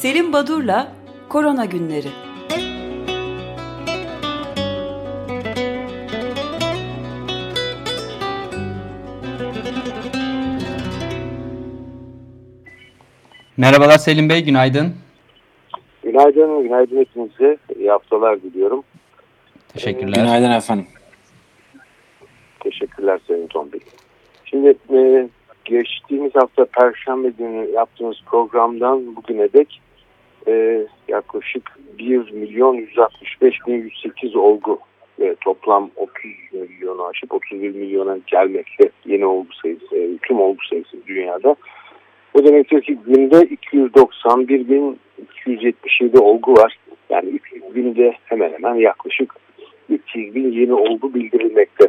Selim Badur'la Korona Günleri. Merhabalar Selim Bey, günaydın. Günaydın, günaydın hepinize. İyi haftalar diliyorum. Teşekkürler. Günaydın efendim. Teşekkürler Sayın Tom Bey. Şimdi e, geçtiğimiz hafta Perşembe günü yaptığımız programdan bugüne dek e, yaklaşık 1 milyon 165 bin 108 olgu e, toplam 30 milyonu aşıp 31 milyona gelmekte yeni olgu sayısı, e, tüm olgu sayısı dünyada. Bu demektir ki günde 291 bin 277 olgu var. Yani 300 binde hemen hemen yaklaşık 300 bin yeni olgu bildirilmekte.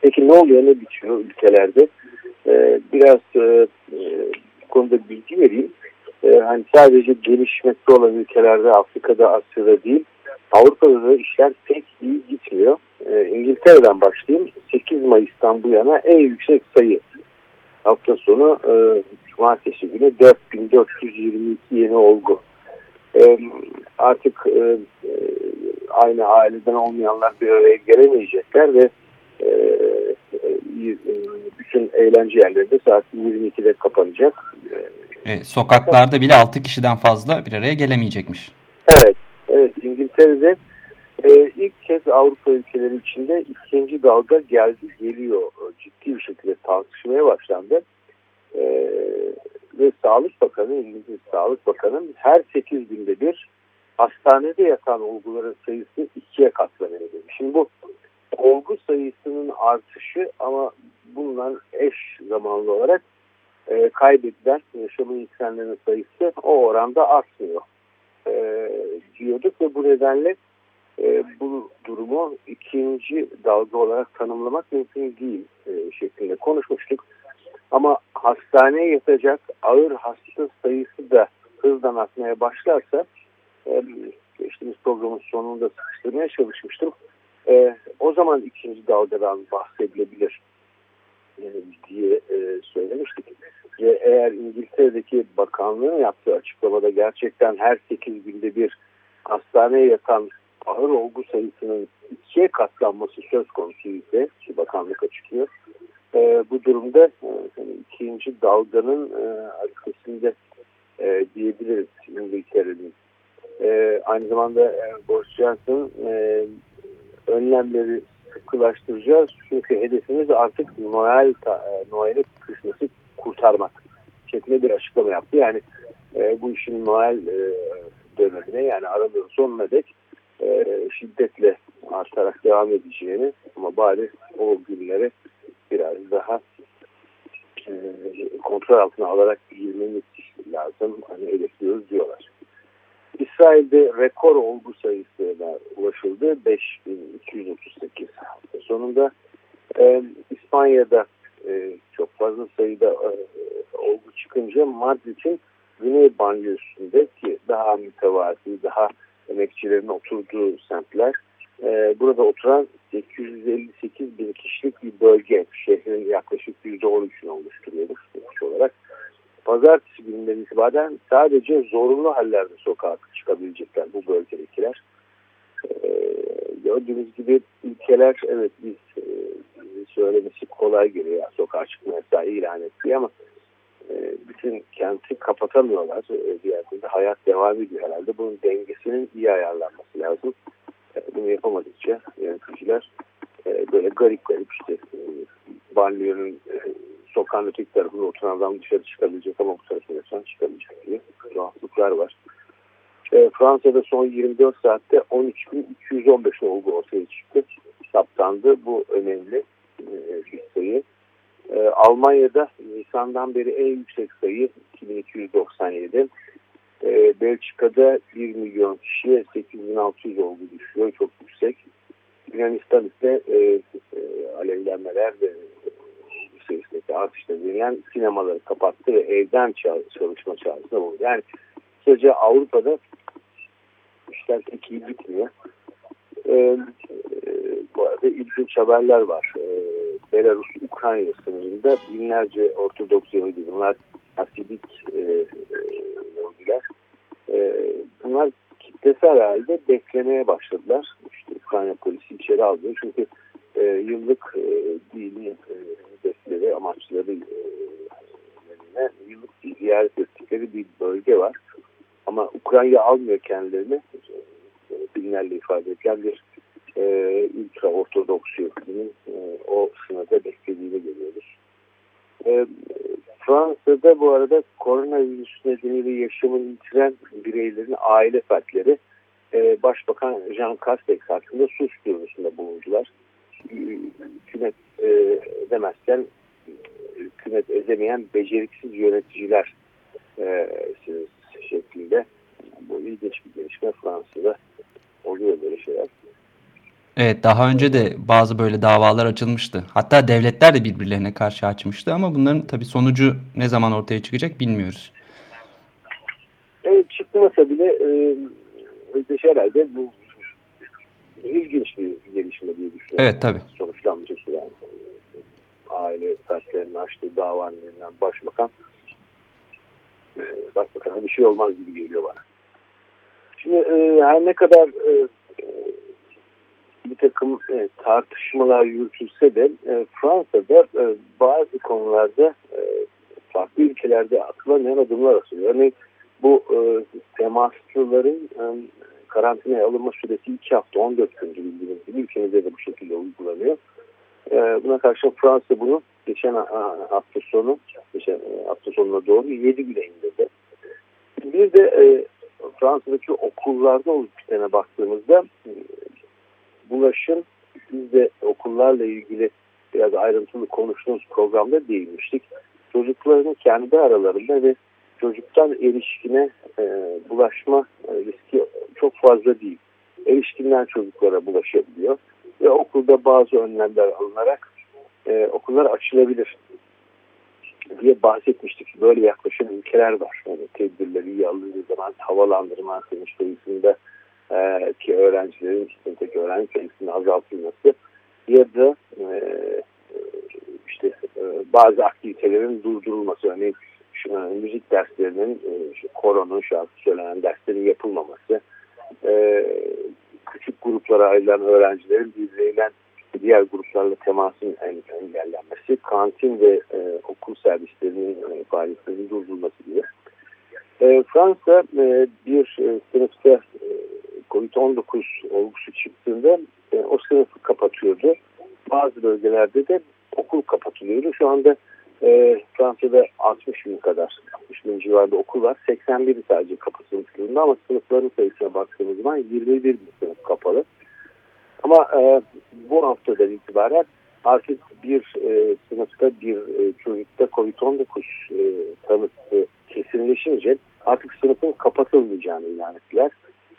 Peki ne oluyor ne bitiyor ülkelerde? Ee, biraz e, bu konuda bilgi vereyim. Ee, hani sadece gelişmekte olan ülkelerde Afrika'da Asya'da değil Avrupa'da da işler pek iyi gitmiyor. Ee, İngiltere'den başlayayım. 8 Mayıs'tan bu yana en yüksek sayı. Hafta sonu e, Cumartesi günü 4422 yeni olgu. Ee, artık e, e, aynı aileden olmayanlar bir araya gelemeyecekler ve e, e, bütün eğlence yerleri de saat 22'de kapanacak. E, sokaklarda bile 6 kişiden fazla bir araya gelemeyecekmiş. Evet, evet İngiltere'de e, ilk kez Avrupa ülkeleri içinde ikinci dalga geldi geliyor. Ciddi bir şekilde tartışmaya başlandı. E, ve Sağlık Bakanı, İngiliz Sağlık Bakanı her 8 günde bir hastanede yatan olguların sayısı ikiye katlanıyor demiş. Şimdi bu olgu sayısının artışı ama bunlar eş zamanlı olarak e, kaybedilen yaşamın yitirenlerin sayısı o oranda artmıyor e, diyorduk ve bu nedenle e, bu durumu ikinci dalga olarak tanımlamak mümkün değil e, şeklinde konuşmuştuk. Ama hastaneye yatacak ağır hasta sayısı da hızdan artmaya başlarsa e, geçtiğimiz programın sonunda sıkıştırmaya çalışmıştım. E, o zaman ikinci dalgadan bahsedilebilir e, diye e, söylemiştik. Ve eğer İngiltere'deki bakanlığın yaptığı açıklamada gerçekten her 8 günde bir hastaneye yatan ağır olgu sayısının ikiye katlanması söz konusu ise ki bakanlık açıklıyor. E, bu durumda e, yani ikinci dalganın e, arkasında e, diyebiliriz İngiltere'nin. E, aynı zamanda e, Boris Johnson e, önlemleri sıkılaştıracağız. Çünkü hedefimiz artık Noel e, Noel'i kısmısı kurtarmak şeklinde bir açıklama yaptı. Yani e, bu işin Noel e, dönemine yani aralığın sonuna dek e, şiddetle artarak devam edeceğini ama bari o günleri biraz daha e, kontrol altına alarak girmemiz lazım. Hani hedefliyoruz diyorlar. İsrail'de rekor olgu sayısına ulaşıldı. 5238 hafta sonunda. E, İspanya'da e, çok fazla sayıda e, olgu çıkınca Madrid'in güney banliyosunda ki daha mütevazi, daha emekçilerin oturduğu semtler e, burada oturan 858 bin kişilik bir bölge şehrin yaklaşık %13'ünü oluşturuyormuş olarak. Pazartesi gününden itibaren sadece zorunlu hallerde sokağa çıkabilecekler bu bölgedekiler. Ee, gördüğünüz gibi ülkeler evet biz e, söylemesi kolay geliyor sokağa çıkma yasağı ilan etti ama e, bütün kenti kapatamıyorlar. E, yerde de hayat devam ediyor herhalde. Bunun dengesinin iyi ayarlanması lazım. E, bunu yapamadıkça yöneticiler e, böyle garip garip işte e, banliyonun e, sokağın öteki tarafında oturan adam dışarı çıkabilecek ama bu tarafına yatan çıkamayacak diye rahatlıklar var. E, Fransa'da son 24 saatte 13.215 olgu ortaya çıktı. Saptandı. Bu önemli e, bir sayı. E, Almanya'da Nisan'dan beri en yüksek sayı 2297. E, Belçika'da 1 milyon kişiye 8600 olgu düşüyor. Çok yüksek. Yunanistan ise e, e, alevlenmeler ve sayısındaki artışla büyüyen sinemaları kapattı ve evden çalışma çağrısında bulundu. Yani kısaca Avrupa'da işler pek iyi gitmiyor. Ee, e, bu arada ilginç haberler var. Ee, Belarus-Ukrayna sınırında binlerce Ortodoks Yahudi bunlar Hasidik e, Yahudiler E, bunlar kitlesel halde beklemeye başladılar. İşte Ukrayna polisi içeri aldı. Çünkü e, yıllık e, dini e, hedefleri, amaçları e, yıllık ziyaret ettikleri bir bölge var. Ama Ukrayna almıyor kendilerini. E, dinlerle ifade edilen bir e, ultra ortodoks yönetimin e, o sınırda beklediğini görüyoruz. E, Fransa'da bu arada koronavirüs nedeniyle yaşamını yitiren bireylerin aile fertleri e, Başbakan Jean Castex hakkında suç duyurusunda bulundular. Hükümet e, demezken hükümet ezemeyen beceriksiz yöneticiler e, şeklinde bu ilginç bir gelişme Fransa'da oluyor böyle şeyler. Evet daha önce de bazı böyle davalar açılmıştı. Hatta devletler de birbirlerine karşı açmıştı ama bunların tabii sonucu ne zaman ortaya çıkacak bilmiyoruz. Evet çıkmasa bile e, Özdeş herhalde bu ilginç bir gelişme diye düşünüyorum. Evet tabii. Sonuçlanmayacak yani. Aile fertlerinin açtığı davanın başbakan e, başbakana bir şey olmaz gibi geliyor bana. Şimdi e, her ne kadar e, bir takım e, tartışmalar yürütülse de Fransa'da bazı konularda farklı ülkelerde atılamayan adımlar atılıyor. Örneğin bu e, temaslıların karantinaya alınma süresi 2 hafta 14 gündür bildiğiniz gibi ülkemizde de bu şekilde uygulanıyor. E, buna karşı Fransa bunu geçen hafta sonu geçen e, hafta sonuna doğru 7 güne indirdi. Bir de e, Fransa'daki okullarda olup bitene baktığımızda bulaşın biz de okullarla ilgili biraz ayrıntılı konuştuğumuz programda değinmiştik. Çocukların kendi aralarında ve çocuktan erişkine e, bulaşma e, riski çok fazla değil. Erişkinden çocuklara bulaşabiliyor ve okulda bazı önlemler alınarak e, okullar açılabilir diye bahsetmiştik. Böyle yaklaşan ülkeler var. Yani tedbirleri iyi alındığı zaman havalandırma sayısında e, ki öğrencilerin sınıftaki öğrenci sayısının azaltılması ya da e, işte e, bazı aktivitelerin durdurulması örneğin şu, müzik derslerinin e, işte, koronun şarkı söylenen derslerin yapılmaması e, küçük gruplara ayrılan öğrencilerin birbiriyle diğer gruplarla temasın engellenmesi, kantin ve e, okul servislerinin e, faaliyetlerinin durdurulması gibi. E, Fransa e, bir e, sınıfta e, COVID-19 olgusu çıktığında e, o sınıfı kapatıyordu. Bazı bölgelerde de okul kapatılıyordu. Şu anda e, Fransa'da 60 bin kadar, 60 bin civarında okul var. 81 sadece kapatılmış durumda ama sınıfların sayısına baktığımız zaman 21 bin sınıf kapalı. Ama e, bu haftadan itibaren artık bir e, sınıfta bir e, çocukta COVID-19 e, tanısı kesinleşince artık sınıfın kapatılmayacağını ilan ettiler.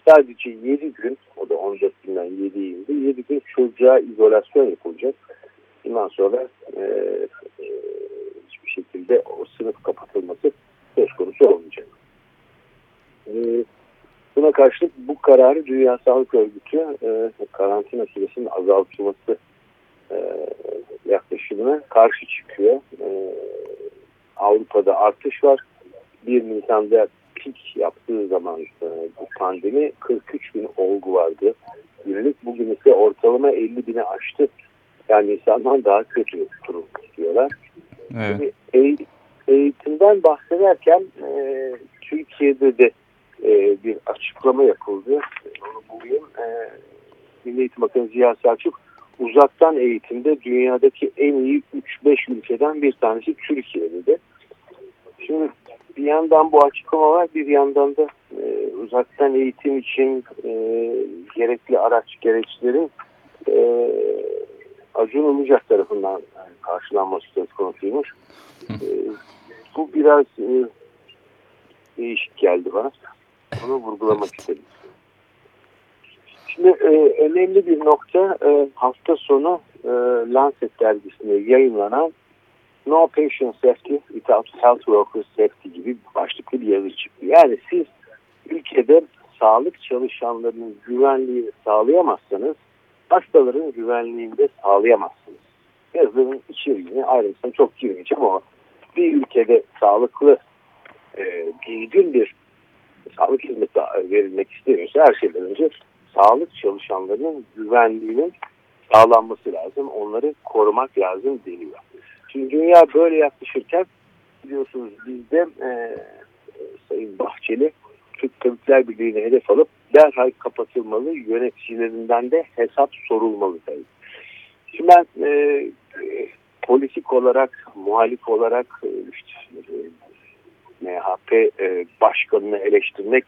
Sadece 7 gün, o da 14 günden 7'ye indi, 7 gün çocuğa izolasyon yapılacak. Bundan sonra e, e, hiçbir şekilde o sınıf kapatılması söz konusu olmayacak. E, buna karşılık bu kararı Dünya Sağlık Örgütü e, karantina süresinin azaltılması e, yaklaşımına karşı çıkıyor. E, Avrupa'da artış var. 1 Nisan'da pik yaptığı zaman e, bu pandemi 43 bin olgu vardı. Günlük bugün ise ortalama 50 bine aştı. Yani insandan daha kötü durum diyorlar. Evet. Eğitimden bahsederken e, Türkiye'de de e, bir açıklama yapıldı. Onu bulayım. E, Milli Eğitim Bakanı Ziya Selçuk uzaktan eğitimde dünyadaki en iyi 3-5 ülkeden bir tanesi Türkiye dedi. Şimdi bir yandan bu açıklama var bir yandan da e, uzaktan eğitim için e, gerekli araç gereçlerin e, Acun Ilıcak tarafından karşılanması söz konusuymuş. e, bu biraz e, değişik geldi bana. Bunu vurgulamak istedim. Şimdi e, önemli bir nokta e, hafta sonu e, Lancet dergisinde yayınlanan No Patient Safety Without Health Workers Safety gibi başlıklı bir yazı çıktı. Yani siz ülkede sağlık çalışanlarının güvenliğini sağlayamazsanız hastaların güvenliğini de sağlayamazsınız. Yazının içeriğini ayrıntısına çok girmeyeceğim ama bir ülkede sağlıklı e, düzgün bir sağlık hizmeti verilmek istemiyorsa her şeyden önce sağlık çalışanlarının güvenliğinin sağlanması lazım. Onları korumak lazım deniyor. Şimdi dünya böyle yaklaşırken biliyorsunuz bizde e, Sayın Bahçeli Türk Tabipler Birliği'ni hedef alıp derhal kapatılmalı, yöneticilerinden de hesap sorulmalı tabii. Şimdi ben e, politik olarak, muhalif olarak işte, e, MHP e, başkanını eleştirmek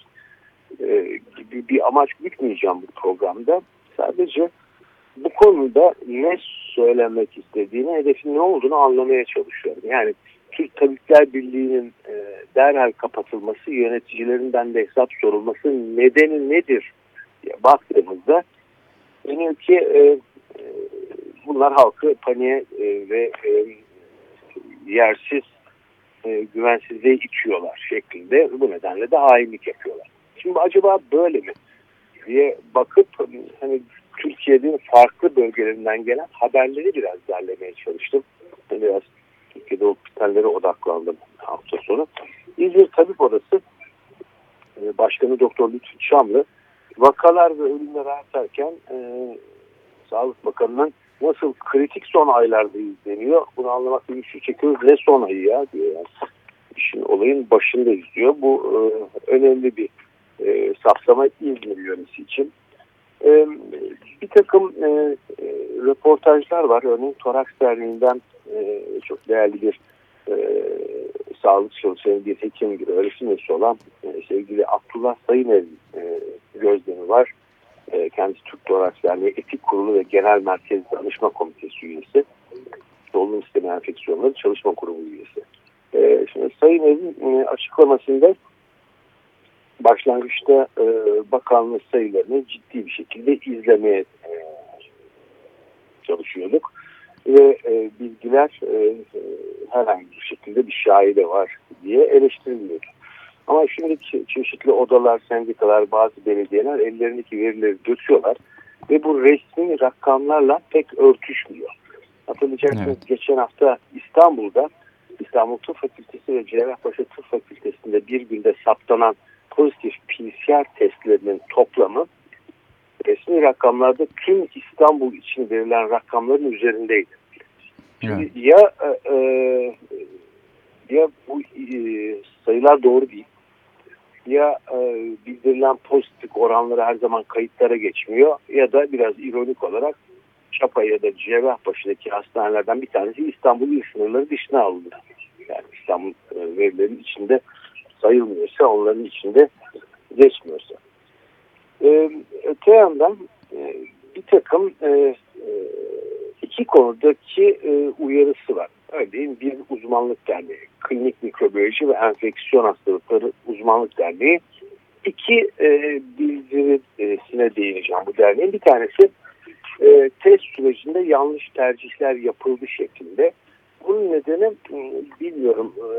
e, gibi bir amaç gütmeyeceğim bu programda. Sadece bu konuda ne söylemek istediğini, hedefin ne olduğunu anlamaya çalışıyorum. Yani Türk Tabipler Birliği'nin e, derhal kapatılması, yöneticilerinden de hesap sorulması nedeni nedir diye baktığımızda e, e, bunlar halkı paniğe e, ve e, yersiz e, güvensizliğe itiyorlar şeklinde. Bu nedenle de hainlik yapıyorlar. Şimdi acaba böyle mi diye bakıp hani Türkiye'nin farklı bölgelerinden gelen haberleri biraz derlemeye çalıştım. Biraz Türkiye'de hospitallere odaklandım hafta sonu. İzmir Tabip Odası e, Başkanı Doktor Lütfü Çamlı vakalar ve ölümler artarken e, Sağlık Bakanı'nın nasıl kritik son aylarda izleniyor bunu anlamak güçlük çekiyoruz. Ne son ayı ya diyor. Yani. İşin olayın başında izliyor. Bu e, önemli bir e, saptama İzmir yönesi için. E, bir takım e, e, röportajlar var. Örneğin Toraks Derneği'nden e, çok değerli bir e, sağlık çalışanı, bir hekim, bir öğretim olan e, sevgili Abdullah Sayıner'in e, gözlemi var. E, kendisi Türk Toraks Derneği Etik Kurulu ve Genel Merkez Danışma Komitesi üyesi. Solunum Sistemi Enfeksiyonları Çalışma Kurumu üyesi. E, şimdi Sayıner'in e, açıklamasında başlangıçta e, bakanlık sayılarını ciddi bir şekilde izlemeye çalışıyorduk. Ve bilgiler herhangi bir şekilde bir şahide var diye eleştiriliyordu. Ama şimdi çeşitli odalar, sendikalar, bazı belediyeler ellerindeki verileri döküyorlar ve bu resmi rakamlarla pek örtüşmüyor. Hatırlayacaksınız evet. geçen hafta İstanbul'da İstanbul Tıp Fakültesi ve Cerrahpaşa Tıp Fakültesi'nde bir günde saptanan pozitif PCR testlerinin toplamı resmi rakamlarda tüm İstanbul için verilen rakamların üzerindeydi. Şimdi evet. ya e, e, ya bu e, sayılar doğru değil ya e, bildirilen pozitif oranları her zaman kayıtlara geçmiyor ya da biraz ironik olarak Çapa ya da Cerrahpaşa'daki hastanelerden bir tanesi İstanbul il sınırları dışına alındı. Yani İstanbul e, verilerinin içinde sayılmıyorsa onların içinde geçmiyorsa. Ee, öte yandan e, bir takım e, e, iki konudaki e, uyarısı var. Örneğin bir uzmanlık derneği, klinik mikrobiyoloji ve enfeksiyon hastalıkları uzmanlık derneği iki e, bildirisine değineceğim bu derneğin. Bir tanesi e, test sürecinde yanlış tercihler yapıldı şeklinde. Bunun nedeni bilmiyorum e,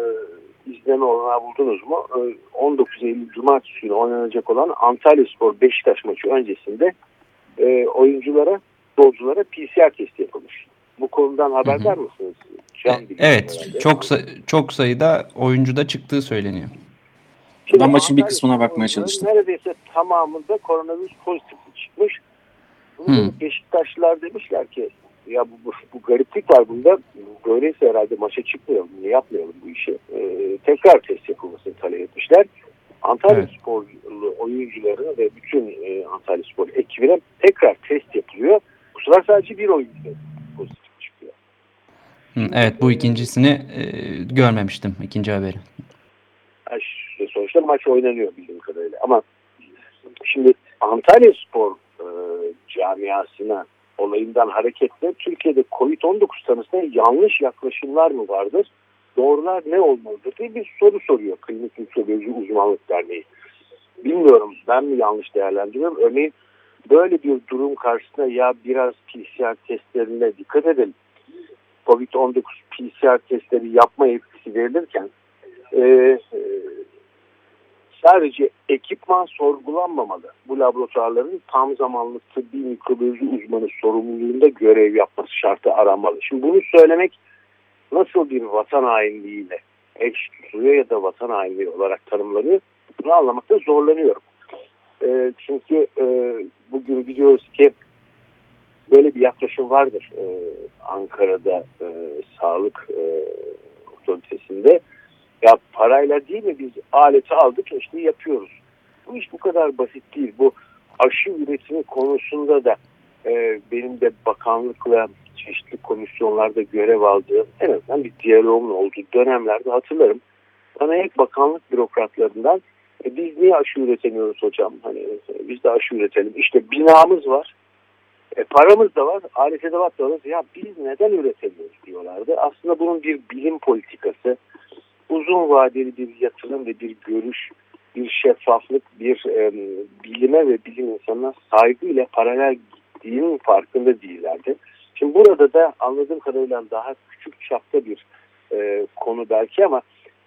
izleme olanağı buldunuz mu? 19 ee, Eylül Cumartesi günü oynanacak olan Antalya Spor Beşiktaş maçı öncesinde e, oyunculara, futbolculara PCR testi yapılmış. Bu konudan haberdar hı hı. mısınız? Can e, evet, herhalde. çok çok sayıda oyuncuda çıktığı söyleniyor. Şimdi ben maçın bir kısmına bakmaya çalıştım. Neredeyse tamamında koronavirüs pozitif çıkmış. Bunu Beşiktaşlılar demişler ki ya bu, bu, bu gariplik var bunda. Böyleyse herhalde maça çıkmayalım. Niye yapmayalım bu işi? Ee, tekrar test yapılmasını talep etmişler. Antalya evet. Sporlu oyuncuları ve bütün e, Antalya Spor ekibine tekrar test yapılıyor. Bu sefer sadece bir oyuncu pozitif. Evet bu ikincisini e, görmemiştim ikinci haberi. Sonuçta maç oynanıyor bildiğim kadarıyla ama şimdi Antalya Spor e, camiasına olayından hareketle Türkiye'de COVID-19 tanısına yanlış yaklaşımlar mı vardır? Doğrular ne olmalıdır diye bir soru soruyor Klinik Mikrobiyoloji Uzmanlık Derneği. Bilmiyorum ben mi yanlış değerlendiriyorum. Örneğin böyle bir durum karşısında ya biraz PCR testlerine dikkat edelim. COVID-19 PCR testleri yapma etkisi verilirken e, e, sadece ekipman sorgulanmamalı. Bu laboratuvarların tam zamanlı tıbbi mikrobiyoloji uzmanı sorumluluğunda görev yapması şartı aranmalı. Şimdi bunu söylemek nasıl bir vatan hainliğiyle eş tutuluyor ya da vatan hainliği olarak tanımlanıyor Bunu anlamakta zorlanıyorum. E, çünkü e, bugün biliyoruz ki böyle bir yaklaşım vardır e, Ankara'da e, sağlık e, otoritesinde. Ya parayla değil mi biz aleti aldık işte yapıyoruz. Bu iş bu kadar basit değil. Bu aşı üretimi konusunda da e, benim de bakanlıkla çeşitli komisyonlarda görev aldığım en azından bir diyaloğumun olduğu dönemlerde hatırlarım. Bana hep bakanlık bürokratlarından e, biz niye aşı üretemiyoruz hocam? Hani biz de aşı üretelim. İşte binamız var. E, paramız da var, alet edevat da var. Ya biz neden üretemiyoruz diyorlardı. Aslında bunun bir bilim politikası, uzun vadeli bir yatırım ve bir görüş, bir şeffaflık, bir e, bilime ve bilim insanına saygıyla paralel gittiğinin farkında değillerdi. Şimdi burada da anladığım kadarıyla daha küçük çapta bir e, konu belki ama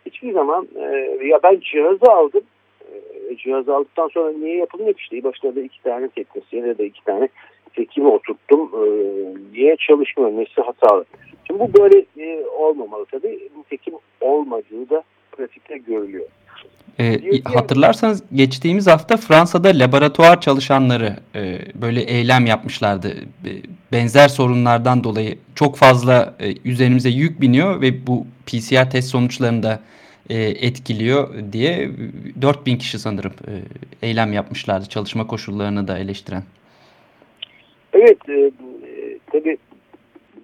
hiçbir zaman e, ya ben cihazı aldım e, cihazı aldıktan sonra niye yapılmıyor işte başta da iki tane teknisyen ya da iki tane hekimi oturttum. E, niye çalışmıyor? Nesi hatalı şimdi bu böyle e, olmamalı tabii. Tekim olmadığı da pratikte görülüyor. E, hatırlarsanız geçtiğimiz hafta Fransa'da laboratuvar çalışanları e, böyle eylem yapmışlardı. E, benzer sorunlardan dolayı çok fazla e, üzerimize yük biniyor ve bu PCR test sonuçlarını da e, etkiliyor diye 4000 kişi sanırım e, eylem yapmışlardı çalışma koşullarını da eleştiren. Evet e, tabii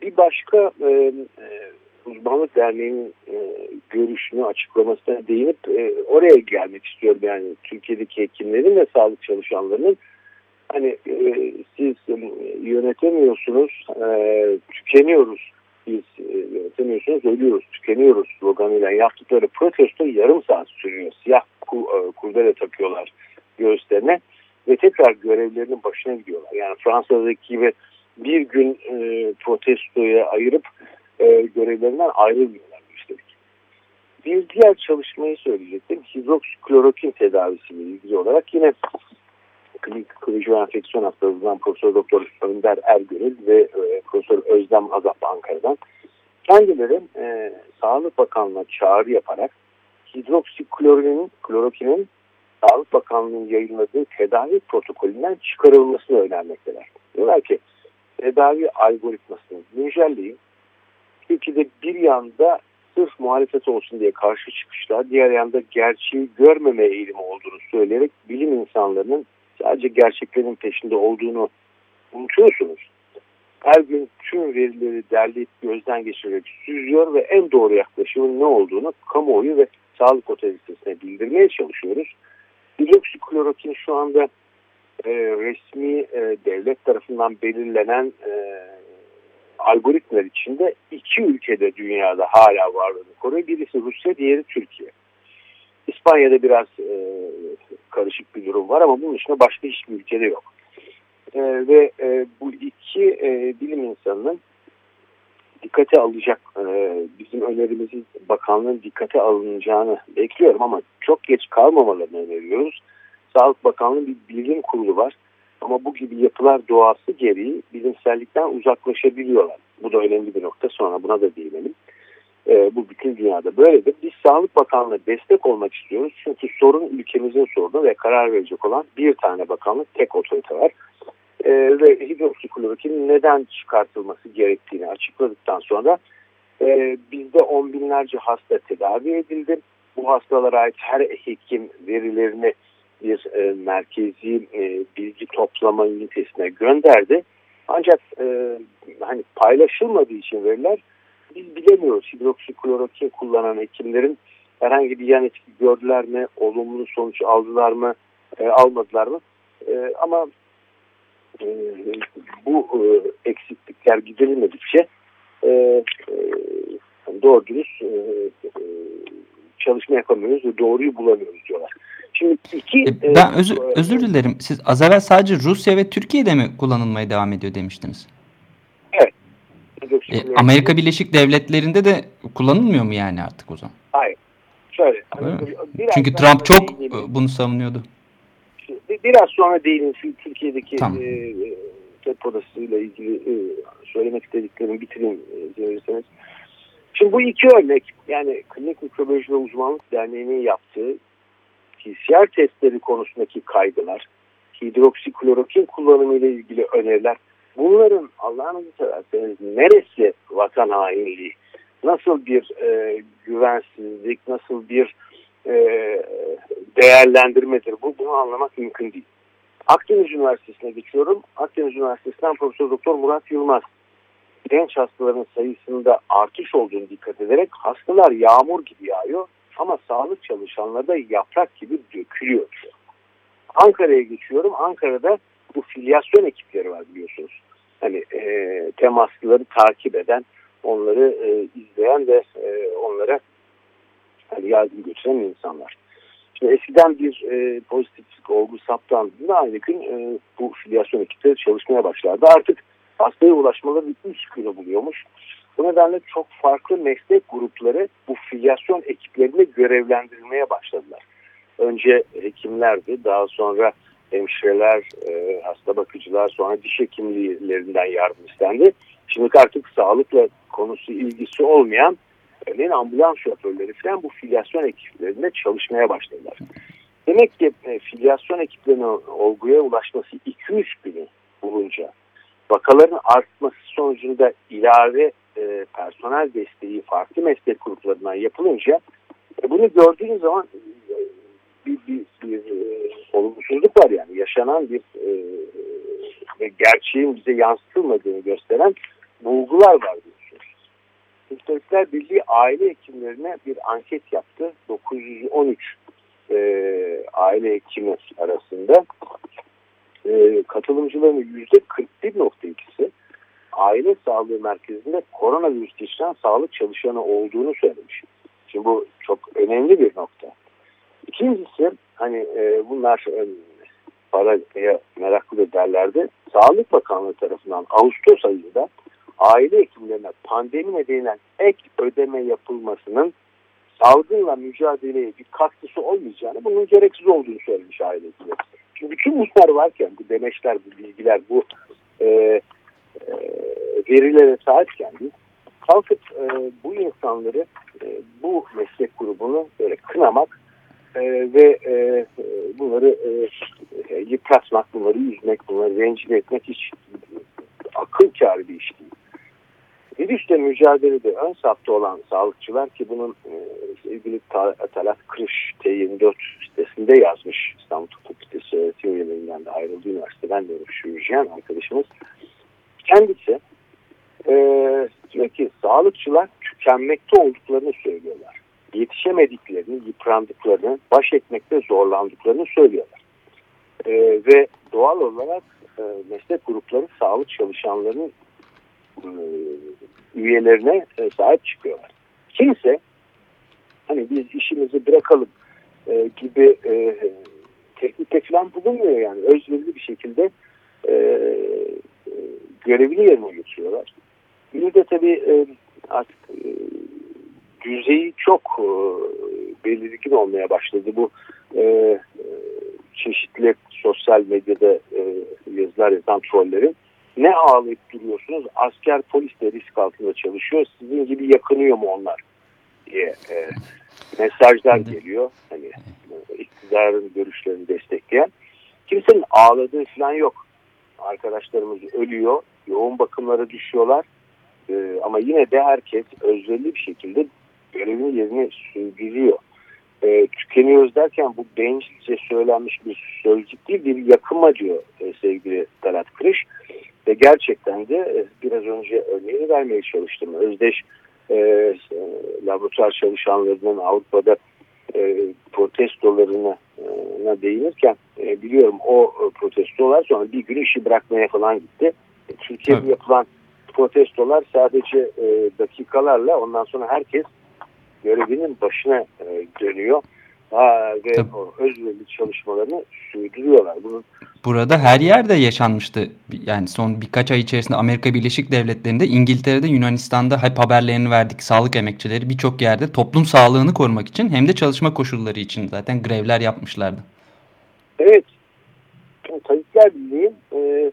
bir başka e, e Uzmanlık Derneği'nin e, görüşünü açıklamasına değinip e, oraya gelmek istiyorum. Yani Türkiye'deki hekimlerin ve sağlık çalışanlarının hani e, siz e, yönetemiyorsunuz, e, tükeniyoruz. Biz e, yönetemiyorsunuz, ölüyoruz, tükeniyoruz sloganıyla yaptıkları protesto yarım saat sürüyor. Siyah ku, e, kurdele takıyorlar göğüslerine ve tekrar görevlerinin başına gidiyorlar. Yani Fransa'daki gibi bir gün e, protestoya ayırıp e, görevlerinden ayrılmıyorlar üstelik. Bir diğer çalışmayı söyleyecektim. Hidroksiklorokin tedavisiyle ilgili olarak yine klinik kılıcı enfeksiyon hastalığından Profesör Doktor Önder Ergönül ve e, Profesör Özlem Azap Ankara'dan kendileri e, Sağlık Bakanlığı'na çağrı yaparak hidroksiklorinin, klorokinin Sağlık Bakanlığı'nın yayınladığı tedavi protokolünden çıkarılmasını önermekteler. Diyorlar ki tedavi algoritmasını güncelleyin ülkede bir yanda sırf muhalefet olsun diye karşı çıkışlar, diğer yanda gerçeği görmeme eğilimi olduğunu söyleyerek bilim insanlarının sadece gerçeklerin peşinde olduğunu unutuyorsunuz. Her gün tüm verileri derleyip gözden geçirerek süzüyor ve en doğru yaklaşımın ne olduğunu kamuoyu ve sağlık otoritesine bildirmeye çalışıyoruz. Hidroksiklorokin şu anda e, resmi e, devlet tarafından belirlenen e, algoritmalar içinde iki ülkede dünyada hala varlığını koruyor. Birisi Rusya, diğeri Türkiye. İspanya'da biraz e, karışık bir durum var ama bunun dışında başka hiçbir ülkede yok. E, ve e, bu iki e, bilim insanının dikkate alacak e, bizim önerimizi bakanlığın dikkate alınacağını bekliyorum ama çok geç kalmamalarını öneriyoruz. Sağlık Bakanlığı bir bilim kurulu var. Ama bu gibi yapılar doğası gereği bilimsellikten uzaklaşabiliyorlar. Bu da önemli bir nokta sonra buna da değinelim. E, bu bütün dünyada böyledir. Biz Sağlık Bakanlığı destek olmak istiyoruz. Çünkü sorun ülkemizin sorunu ve karar verecek olan bir tane bakanlık, tek otorite var. E, ve hidroksiklorokin neden çıkartılması gerektiğini açıkladıktan sonra e, bizde on binlerce hasta tedavi edildi. Bu hastalara ait her hekim verilerini bir e, merkezi e, bilgi toplama ünitesine gönderdi. Ancak e, hani paylaşılmadığı için veriler biz bilemiyoruz. Hidroksiklorokin kullanan hekimlerin herhangi bir yan etki gördüler mi, olumlu sonuç aldılar mı, e, almadılar mı? E, ama e, bu e, eksiklikler giderilmedikçe e, e, doğru dürüst e, e, çalışma yapamıyoruz ve doğruyu bulamıyoruz diyorlar. Şimdi iki... E, ben özür, özür dilerim. Siz az evvel sadece Rusya ve Türkiye'de mi kullanılmaya devam ediyor demiştiniz? Evet. E, Amerika Birleşik Devletleri'nde de kullanılmıyor mu yani artık o zaman? Hayır. Şöyle. Hani Çünkü Trump çok bunu savunuyordu. Biraz sonra değinelim. Türkiye'deki tamam. e, tek odasıyla ilgili e, söylemek istediklerimi bitireyim e, Şimdi bu iki örnek yani Klinik Mikrobiyoloji ve Uzmanlık Derneği'nin yaptığı PCR testleri konusundaki kaygılar, hidroksiklorokin kullanımı ile ilgili öneriler, bunların Allah'ınızı severseniz neresi vatan hainliği, nasıl bir e, güvensizlik, nasıl bir e, değerlendirmedir bu, bunu anlamak mümkün değil. Akdeniz Üniversitesi'ne geçiyorum. Akdeniz Üniversitesi'nden Profesör Doktor Murat Yılmaz genç hastaların sayısında artış olduğunu dikkat ederek hastalar yağmur gibi yağıyor ama sağlık çalışanları da yaprak gibi dökülüyor. Ankara'ya geçiyorum. Ankara'da bu filyasyon ekipleri var biliyorsunuz. Hani e, temaslıları takip eden, onları e, izleyen ve e, onlara hani yardım götüren insanlar. Şimdi eskiden bir e, pozitiflik olgu saptandığında aynı gün e, bu filyasyon ekipleri çalışmaya başlardı. Artık hastaya ulaşmaları 3 günü buluyormuş. Bu nedenle çok farklı meslek grupları bu filyasyon ekiplerinde görevlendirilmeye başladılar. Önce hekimlerdi, daha sonra hemşireler, e, hasta bakıcılar, sonra diş hekimlerinden yardım istendi. Şimdi artık sağlıkla konusu ilgisi olmayan örneğin ambulans şoförleri falan bu filyasyon ekiplerinde çalışmaya başladılar. Demek ki e, filyasyon ekiplerinin olguya ulaşması 2-3 günü bulunca vakaların artması sonucunda ilave e, personel desteği farklı meslek gruplarından yapılınca e, bunu gördüğünüz zaman e, bir, bir, bir e, olumsuzluk var yani yaşanan bir e, gerçeğin bize yansıtılmadığını gösteren bulgular var Tabipler Birliği aile hekimlerine bir anket yaptı. 913 e, aile hekimi arasında e, katılımcıların %41.2'si aile sağlığı merkezinde koronavirüs geçiren sağlık çalışanı olduğunu söylemiş. Şimdi bu çok önemli bir nokta. İkincisi hani e, bunlar e, paraya meraklı derlerdi. Sağlık Bakanlığı tarafından Ağustos ayında aile hekimlerine pandemi nedeniyle ek ödeme yapılmasının salgınla mücadeleye bir katkısı olmayacağını, bunun gereksiz olduğunu söylemiş aile hekimleri. Şimdi bütün bunlar varken, bu demeçler, bu bilgiler, bu e, e, verilere sahipken kalkıp e, bu insanları, e, bu meslek grubunu böyle kınamak e, ve e, bunları e, yıpratmak, bunları üzmek, bunları rencide etmek hiç akıl kârı bir iş değil. Virüsle mücadelede ön safta olan sağlıkçılar ki bunun e, sevgili Talat Kırış T24 sitesinde yazmış İstanbul Tıp Fakültesi öğretim üyelerinden de ayrıldığı üniversiteden de yürüyen arkadaşımız. Kendisi e, diyor ki sağlıkçılar tükenmekte olduklarını söylüyorlar. Yetişemediklerini, yıprandıklarını, baş etmekte zorlandıklarını söylüyorlar. E, ve doğal olarak e, meslek grupları sağlık çalışanlarının e, üyelerine e, sahip çıkıyorlar. Kimse hani biz işimizi bırakalım e, gibi e, teknikte falan bulunmuyor yani. Özverili bir şekilde e, e, görevini yerine getiriyorlar. Bir de tabii e, artık e, düzeyi çok e, belirgin olmaya başladı. Bu e, çeşitli sosyal medyada e, yazılar yazan trollerin ne ağlayıp duruyorsunuz? Asker polis de risk altında çalışıyor. Sizin gibi yakınıyor mu onlar? diye e, mesajlar geliyor. Hani iktidarın görüşlerini destekleyen. Kimsenin ağladığı falan yok. Arkadaşlarımız ölüyor. Yoğun bakımlara düşüyorlar. E, ama yine de herkes özverili bir şekilde görevini yerine sürdürüyor. E, tükeniyoruz derken bu bencilce söylenmiş bir sözcük değil bir yakınma diyor e, sevgili Talat Kırış. Ve gerçekten de e, biraz önce örneğini vermeye çalıştım. Özdeş e, laboratuvar çalışanlarının Avrupa'da e, protestolarına e, değinirken e, biliyorum o protestolar sonra bir gün işi bırakmaya falan gitti. E, Türkiye'de evet. yapılan protestolar sadece e, dakikalarla ondan sonra herkes görevinin başına e, dönüyor. Ha, ve Tabii. o özverili çalışmalarını sürdürüyorlar. Bunun Burada her yerde yaşanmıştı. Yani son birkaç ay içerisinde Amerika Birleşik Devletleri'nde, İngiltere'de, Yunanistan'da hep haberlerini verdik. Sağlık emekçileri birçok yerde toplum sağlığını korumak için hem de çalışma koşulları için zaten grevler yapmışlardı. Evet. Tayyipler Birliği e,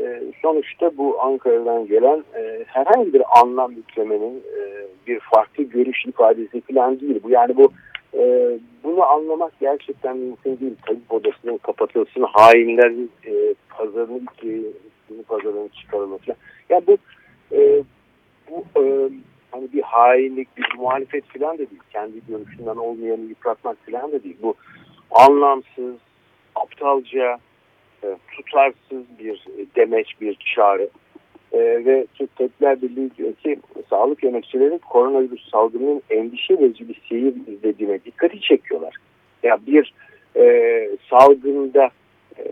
e, sonuçta bu Ankara'dan gelen e, herhangi bir anlam yüklemenin e, bir farklı görüş ifadesi falan değil. Bu yani bu E, bunu anlamak gerçekten mümkün değil. Tabip odasının kapatılsın, hainlerin e, pazarını, e, pazarını çıkarılması. Ya yani bu e, bu e, hani bir hainlik, bir muhalefet falan da değil. Kendi görüşünden olmayanı yıpratmak falan da değil. Bu anlamsız, aptalca, e, tutarsız bir demeç, bir çağrı. E, ve Türk Tabipler Birliği diyor sağlık yöneticileri koronavirüs salgının endişe verici bir seyir izlediğine dikkati çekiyorlar. Ya bir e, salgında e,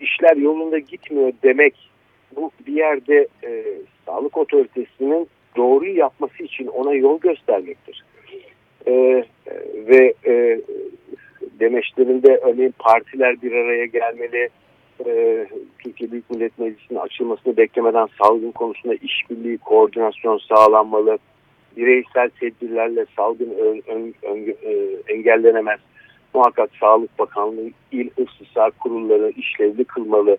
işler yolunda gitmiyor demek bu bir yerde e, sağlık otoritesinin doğruyu yapması için ona yol göstermektir. E, ve e, demeçlerinde örneğin partiler bir araya gelmeli, e, Türkiye Büyük Millet Meclisi'nin açılmasını beklemeden salgın konusunda işbirliği, koordinasyon sağlanmalı, bireysel tedbirlerle salgın ön, ön, ön, e, engellenemez. Muhakkak Sağlık Bakanlığı il ısısar kurulları işlevli kılmalı.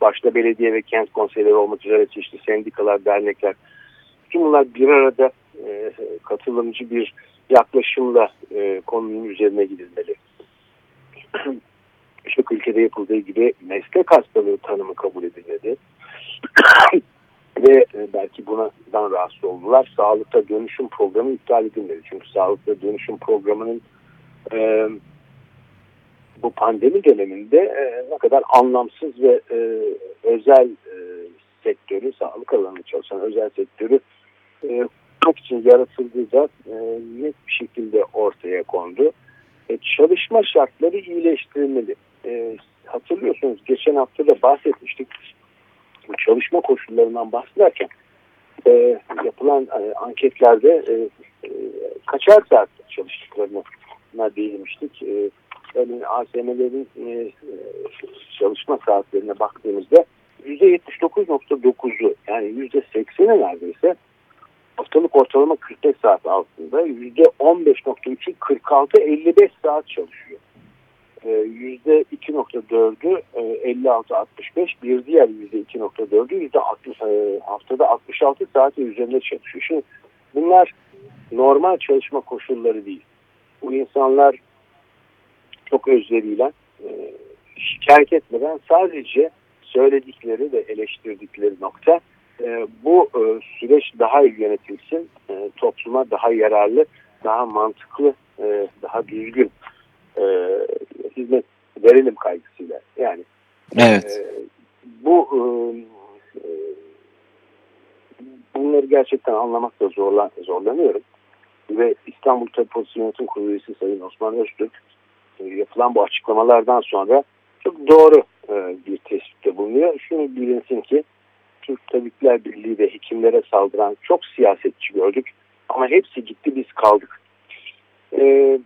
Başta belediye ve kent konseyleri olmak üzere çeşitli sendikalar, dernekler. Tüm bunlar bir arada e, katılımcı bir yaklaşımla e, konunun üzerine gidilmeli. Birçok ülkede yapıldığı gibi meslek hastalığı tanımı kabul edilmedi. Ve e, belki bundan rahatsız oldular. Sağlıkta dönüşüm programı iptal edilmedi. Çünkü sağlıkta dönüşüm programının e, bu pandemi döneminde e, ne kadar anlamsız ve e, özel e, sektörü, sağlık alanında çalışan özel sektörü e, çok için yaratıldığı da e, net bir şekilde ortaya kondu. E, çalışma şartları iyileştirilmeli. E, hatırlıyorsunuz geçen hafta da bahsetmiştik. Bu çalışma koşullarından bahsederken e, yapılan e, anketlerde e, e, kaçar saat çalıştıklarına değinmiştik. E, örneğin ASM'lerin e, çalışma saatlerine baktığımızda %79.9'u yani %80'i neredeyse haftalık ortalama 45 saat altında %15.3'ü 46-55 saat çalışıyor. %2.4'ü 56-65 bir diğer %2.4'ü %60 haftada 66 saat üzerinde çalışıyor. Şimdi bunlar normal çalışma koşulları değil. Bu insanlar çok özleriyle e, şikayet etmeden sadece söyledikleri ve eleştirdikleri nokta e, bu e, süreç daha iyi yönetilsin, e, topluma daha yararlı, daha mantıklı, e, daha düzgün e, hizmet verelim kaygısıyla. Yani evet. e, bu e, e bunları gerçekten anlamakta zorlan, zorlanıyorum. Ve İstanbul Tabip Yönetim Kurulu üyesi Sayın Osman Öztürk e, yapılan bu açıklamalardan sonra çok doğru e, bir tespitte bulunuyor. Şunu bilinsin ki Türk Tabipler Birliği ve hekimlere saldıran çok siyasetçi gördük. Ama hepsi gitti biz kaldık. E,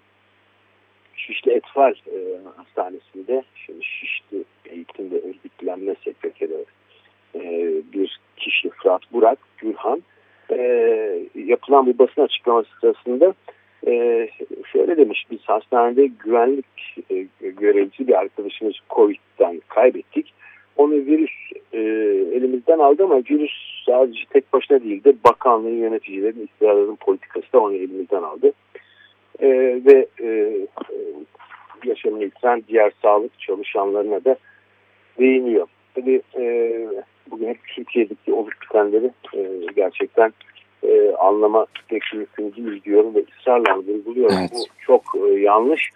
Şişli Etfal e, Hastanesi'nde şimdi Şişli Eğitimde Örgütlenme Sekreteri e, bir kişi Fırat Burak Gülhan e, yapılan bir basın açıklaması sırasında e, şöyle demiş biz hastanede güvenlik e, görevlisi bir arkadaşımız Covid'den kaybettik. Onu virüs e, elimizden aldı ama virüs sadece tek başına değildi. Bakanlığın yöneticilerin, istiharların politikası da onu elimizden aldı. E, ve e, yaşamını yitiren diğer sağlık çalışanlarına da değiniyor. Tabii e, bugün hep Türkiye'deki olup bitenleri e, gerçekten e, anlama pek mümkün değil diyorum ve ısrarla vurguluyorum. Evet. Bu çok e, yanlış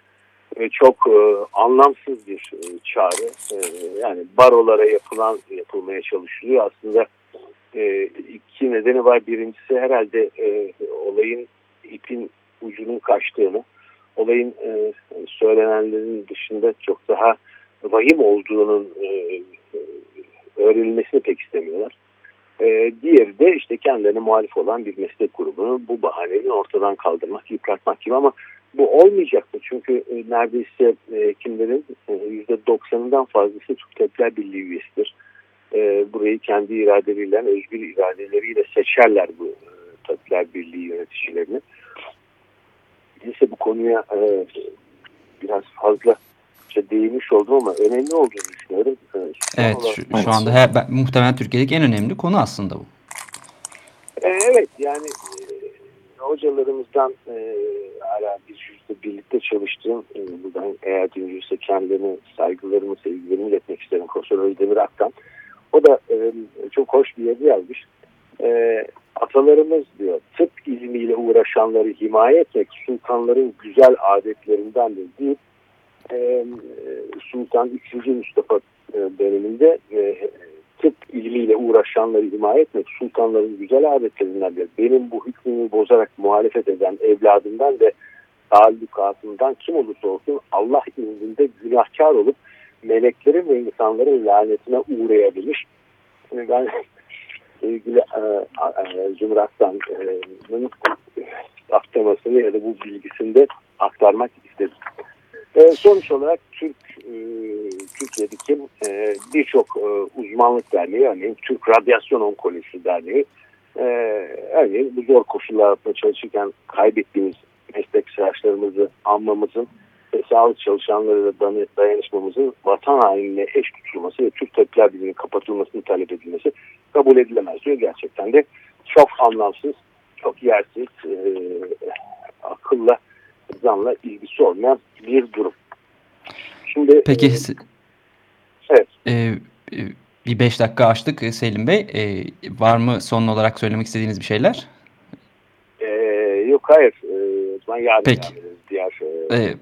ve çok e, anlamsız bir e, çağrı. E, yani barolara yapılan yapılmaya çalışılıyor. Aslında e, iki nedeni var. Birincisi herhalde e, olayın ipin ucunun kaçtığını, olayın e, söylenenlerin dışında çok daha vahim olduğunun e, e öğrenilmesini pek istemiyorlar. E, diğeri de işte kendilerine muhalif olan bir meslek grubunu bu bahaneyle ortadan kaldırmak, yıpratmak gibi ama bu olmayacaktır. Çünkü e, neredeyse e, kimlerin e, %90'ından fazlası Türk Tabipler Birliği üyesidir. E, burayı kendi iradeleriyle, özgür iradeleriyle seçerler bu e, Tabipler Birliği yöneticilerini. Neyse bu konuya e, biraz fazla işte değinmiş oldum ama önemli olduğunu düşünüyorum. E, evet şu, şu anda her, ben, muhtemelen Türkiye'deki en önemli konu aslında bu. E, evet yani e, hocalarımızdan e, hala bir jüriste birlikte çalıştığım e, buradan eğer dinliyorsa kendilerine saygılarımı, sevgilerimi iletmek isterim Profesör Özdemir Aktan. O da e, çok hoş bir yazı yazmış. E, atalarımız diyor tıp ilmiyle uğraşanları himaye etmek sultanların güzel adetlerindendir deyip e, Sultan 3. Mustafa e, döneminde e, tıp ilmiyle uğraşanları himaye etmek sultanların güzel adetlerindendir. Benim bu hükmümü bozarak muhalefet eden evladından ve taallukatından kim olursa olsun Allah izniyle günahkar olup meleklerin ve insanların lanetine uğrayabilir. Ben sevgili e, e, e, ya da bu bilgisinde aktarmak istedim. E, sonuç olarak Türk e, Türkiye'deki e, birçok uzmanlık derneği, örneğin Türk Radyasyon Onkolojisi Derneği, e, örneğin bu zor koşullarda çalışırken kaybettiğimiz meslektaşlarımızı anmamızın ve sağlık çalışanlarıyla dayanışmamızın vatan hainine eş tutulması ve Türk Tabipler Birliği'nin kapatılmasını talep edilmesi kabul edilemez diyor. Gerçekten de çok anlamsız, çok yersiz, e, akılla, zanla ilgisi olmayan bir durum. Şimdi Peki e, evet. E, bir beş dakika açtık e, Selim Bey. E, var mı son olarak söylemek istediğiniz bir şeyler? E, yok hayır. E, yarın Peki. diğer e, e,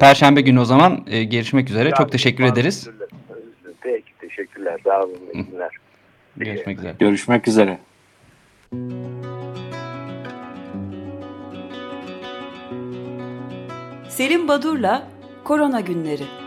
Perşembe günü o zaman e, görüşmek üzere. Yarın, Çok teşekkür ederiz. Peki teşekkürler. Sağ olun. Görüşmek üzere. Görüşmek üzere. Selim Badur'la Korona Günleri